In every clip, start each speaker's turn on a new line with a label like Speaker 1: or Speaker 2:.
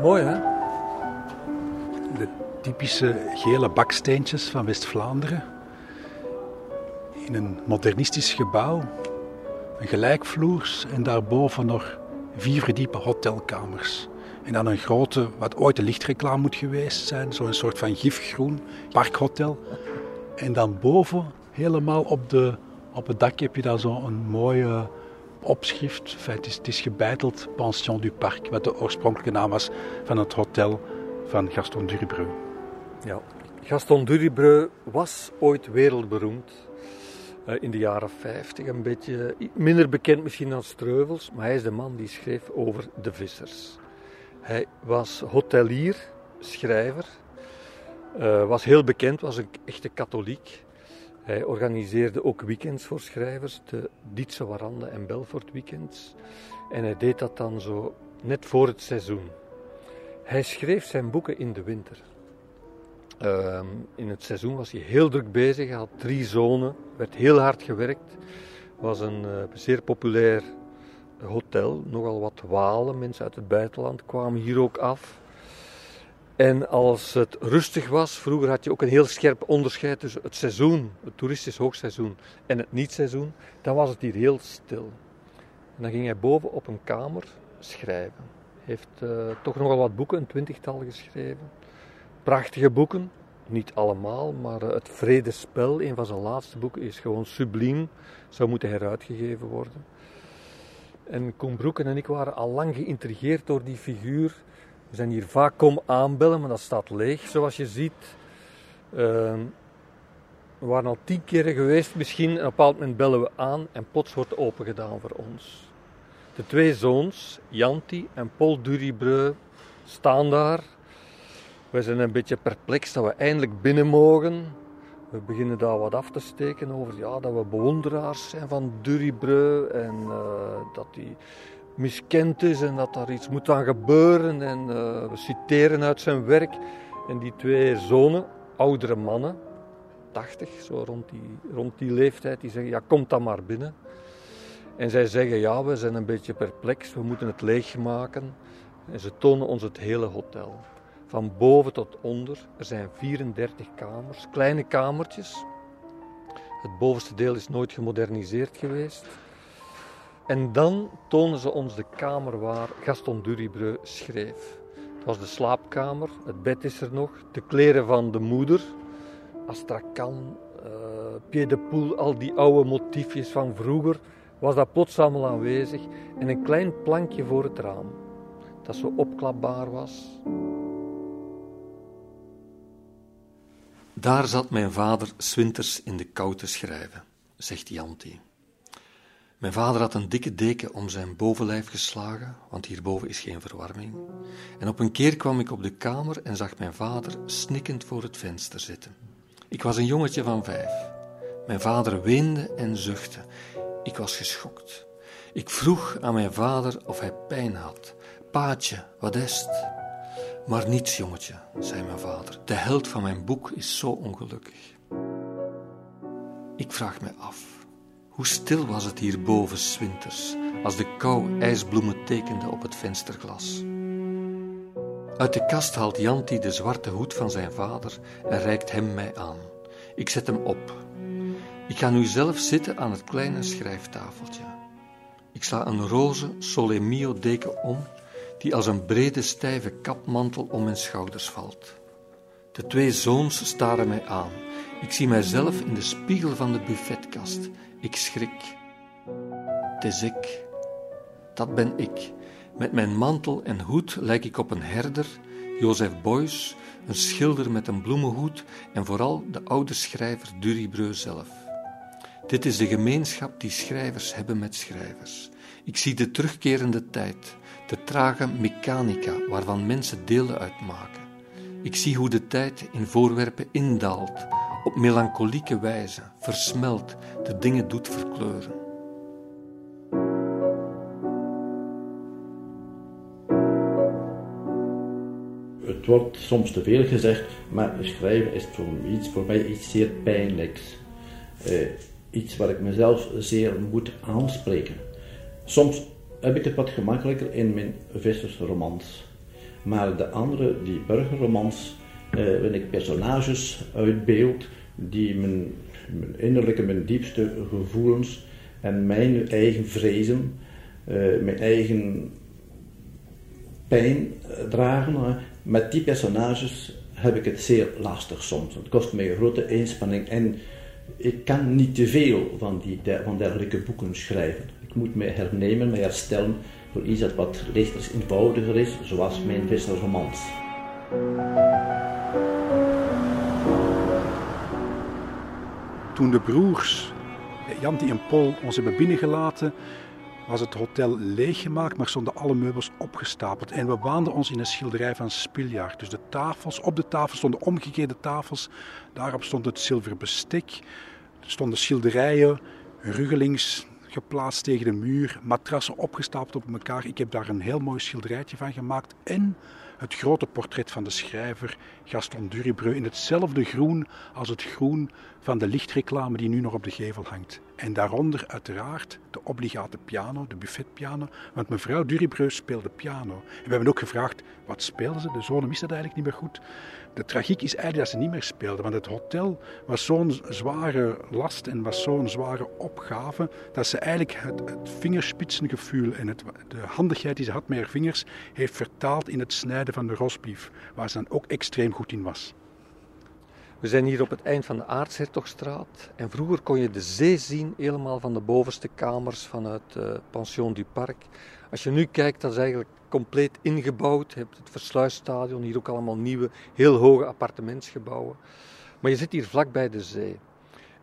Speaker 1: Mooi hè?
Speaker 2: De typische gele baksteentjes van West-Vlaanderen. In een modernistisch gebouw. Een gelijkvloers en daarboven nog vier verdiepe hotelkamers. En dan een grote, wat ooit een lichtreclame moet geweest zijn, zo'n soort van gifgroen parkhotel. En dan boven, helemaal op, de, op het dak, heb je daar zo'n mooie opschrift. het, is, het is gebeiteld Pension du Parc, wat de oorspronkelijke naam was van het hotel van Gaston Duribreu.
Speaker 1: Ja, Gaston Duribreu was ooit wereldberoemd. Uh, in de jaren 50, een beetje minder bekend misschien dan Streuvels, maar hij is de man die schreef over de vissers. Hij was hotelier, schrijver, uh, was heel bekend, was een echte katholiek. Hij organiseerde ook weekends voor schrijvers, de Dietse Warande en Belfort weekends. En hij deed dat dan zo net voor het seizoen. Hij schreef zijn boeken in de winter. Uh, in het seizoen was hij heel druk bezig, hij had drie zonen, werd heel hard gewerkt. Was een uh, zeer populair hotel, nogal wat Walen, mensen uit het buitenland kwamen hier ook af. En als het rustig was, vroeger had je ook een heel scherp onderscheid tussen het seizoen, het toeristisch hoogseizoen, en het niet-seizoen, dan was het hier heel stil. En dan ging hij boven op een kamer schrijven. Heeft uh, toch nogal wat boeken, een twintigtal geschreven. Prachtige boeken, niet allemaal, maar uh, Het Vredespel, een van zijn laatste boeken, is gewoon subliem, zou moeten heruitgegeven worden. En Koen Broeken en ik waren al lang geïntrigeerd door die figuur. We zijn hier vaak kom aanbellen, maar dat staat leeg, zoals je ziet. Ehm, we waren al tien keren geweest misschien. En op een bepaald moment bellen we aan en plots wordt open gedaan voor ons. De twee zoons, Janti en Paul Duribreu, staan daar. We zijn een beetje perplex dat we eindelijk binnen mogen. We beginnen daar wat af te steken over ja, dat we bewonderaars zijn van Duribreu en uh, dat hij miskend is en dat daar iets moet aan gebeuren. En uh, we citeren uit zijn werk. En die twee zonen, oudere mannen, 80, zo rond die, rond die leeftijd, die zeggen: Ja, kom dan maar binnen. En zij zeggen: Ja, we zijn een beetje perplex, we moeten het leegmaken. En ze tonen ons het hele hotel. Van boven tot onder. Er zijn 34 kamers, kleine kamertjes. Het bovenste deel is nooit gemoderniseerd geweest. En dan tonen ze ons de kamer waar Gaston Duribreu schreef. Het was de slaapkamer, het bed is er nog, de kleren van de moeder, Astrakhan, uh, Pied de Poel, al die oude motiefjes van vroeger, was dat plots allemaal aanwezig. En een klein plankje voor het raam, dat zo opklapbaar was.
Speaker 3: Daar zat mijn vader swinters in de kou te schrijven, zegt Janti. Mijn vader had een dikke deken om zijn bovenlijf geslagen, want hierboven is geen verwarming. En op een keer kwam ik op de kamer en zag mijn vader snikkend voor het venster zitten. Ik was een jongetje van vijf. Mijn vader weende en zuchtte. Ik was geschokt. Ik vroeg aan mijn vader of hij pijn had. Paatje, wat is het? Maar niets, jongetje, zei mijn vader. De held van mijn boek is zo ongelukkig. Ik vraag me af, hoe stil was het hier boven winters, als de kou ijsbloemen tekende op het vensterglas. Uit de kast haalt Janti de zwarte hoed van zijn vader en reikt hem mij aan. Ik zet hem op. Ik ga nu zelf zitten aan het kleine schrijftafeltje. Ik sla een roze solemio deken om die als een brede stijve kapmantel om mijn schouders valt. De twee zoons staren mij aan. Ik zie mijzelf in de spiegel van de buffetkast. Ik schrik. Het is ik. Dat ben ik. Met mijn mantel en hoed lijk ik op een herder, Jozef Beuys, een schilder met een bloemenhoed en vooral de oude schrijver Duribreu zelf. Dit is de gemeenschap die schrijvers hebben met schrijvers. Ik zie de terugkerende tijd, de trage mechanica waarvan mensen delen uitmaken. Ik zie hoe de tijd in voorwerpen indaalt, op melancholieke wijze, versmelt, de dingen doet verkleuren.
Speaker 4: Het wordt soms te veel gezegd, maar schrijven is voor, iets, voor mij iets zeer pijnlijks. Uh, iets waar ik mezelf zeer moet aanspreken. Soms heb ik het wat gemakkelijker in mijn vissersromans. Maar de andere, die burgerromans, uh, waarin ik personages uitbeeld die mijn, innerlijke, mijn diepste gevoelens en mijn eigen vrezen, uh, mijn eigen pijn dragen. met die personages heb ik het zeer lastig soms. Het kost mij een grote inspanning en ik kan niet te veel van, die, van dergelijke boeken schrijven. Ik moet mij hernemen, mij herstellen voor iets dat wat lichter eenvoudiger is, zoals mijn vissersromans.
Speaker 2: Toen de broers Janti en Paul ons hebben binnengelaten, was het hotel leeggemaakt, maar stonden alle meubels opgestapeld. En we waanden ons in een schilderij van Spiljaard. Dus de tafels, op de tafel stonden omgekeerde tafels. Daarop stond het zilveren bestek. Er stonden schilderijen, ruggelings geplaatst tegen de muur, matrassen opgestapeld op elkaar. Ik heb daar een heel mooi schilderijtje van gemaakt. En het grote portret van de schrijver Gaston Duribreu in hetzelfde groen als het groen van de lichtreclame die nu nog op de gevel hangt. En daaronder uiteraard de obligate piano, de buffetpiano, want mevrouw Duribreu speelde piano. En we hebben ook gevraagd, wat speelde ze? De zonen wisten dat eigenlijk niet meer goed. De tragiek is eigenlijk dat ze niet meer speelden, want het hotel was zo'n zware last en was zo'n zware opgave, dat ze eigenlijk het, het vingerspitsengevoel en het, de handigheid die ze had met haar vingers, heeft vertaald in het snijden van de rosbief, waar ze dan ook extreem goed in was.
Speaker 1: We zijn hier op het eind van de Aartshertogstraat en vroeger kon je de zee zien helemaal van de bovenste kamers vanuit uh, Pension du Parc. Als je nu kijkt, dat is eigenlijk compleet ingebouwd. Je hebt het Versluisstadion, hier ook allemaal nieuwe, heel hoge appartementsgebouwen. Maar je zit hier vlak bij de zee.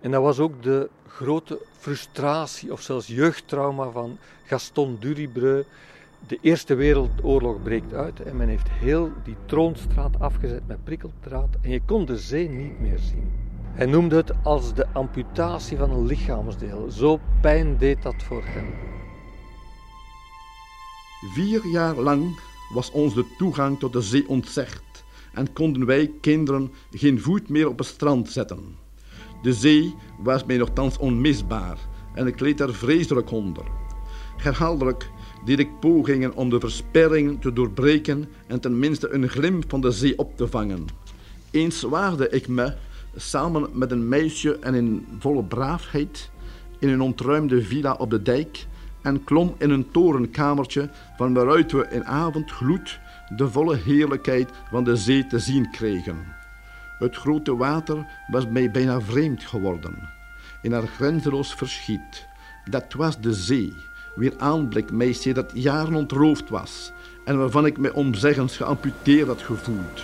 Speaker 1: En dat was ook de grote frustratie of zelfs jeugdtrauma van Gaston Duribreu. De Eerste Wereldoorlog breekt uit en men heeft heel die troonstraat afgezet met prikkeldraad en je kon de zee niet meer zien. Hij noemde het als de amputatie van een lichaamsdeel. Zo pijn deed dat voor hem.
Speaker 5: Vier jaar lang was ons de toegang tot de zee ontzegd en konden wij kinderen geen voet meer op het strand zetten. De zee was mij nogthans onmisbaar en ik leed er vreselijk onder. Herhaaldelijk deed ik pogingen om de versperring te doorbreken en tenminste een glimp van de zee op te vangen. Eens waagde ik me, samen met een meisje en in volle braafheid, in een ontruimde villa op de dijk en klom in een torenkamertje van waaruit we in avondgloed de volle heerlijkheid van de zee te zien kregen. Het grote water was mij bijna vreemd geworden. In haar grenzeloos verschiet. Dat was de zee, weer aanblik mij dat jaren ontroofd was en waarvan ik mij omzeggens geamputeerd had gevoeld.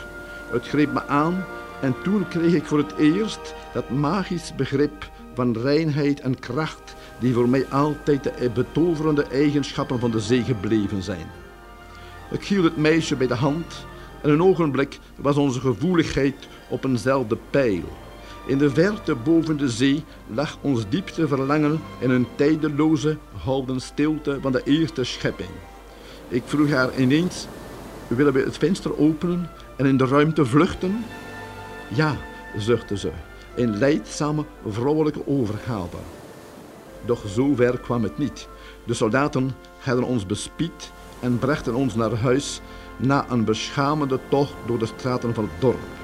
Speaker 5: Het greep me aan en toen kreeg ik voor het eerst dat magisch begrip van reinheid en kracht die voor mij altijd de betoverende eigenschappen van de zee gebleven zijn. Ik hield het meisje bij de hand en een ogenblik was onze gevoeligheid op eenzelfde pijl. In de verte boven de zee lag ons diepste verlangen in een tijdeloze, houden stilte van de eerste schepping. Ik vroeg haar ineens, willen we het venster openen en in de ruimte vluchten? Ja, zuchtte ze, in leidzame vrouwelijke overgave. Doch zover kwam het niet. De soldaten hadden ons bespied en brachten ons naar huis na een beschamende tocht door de straten van het dorp.